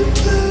to blue.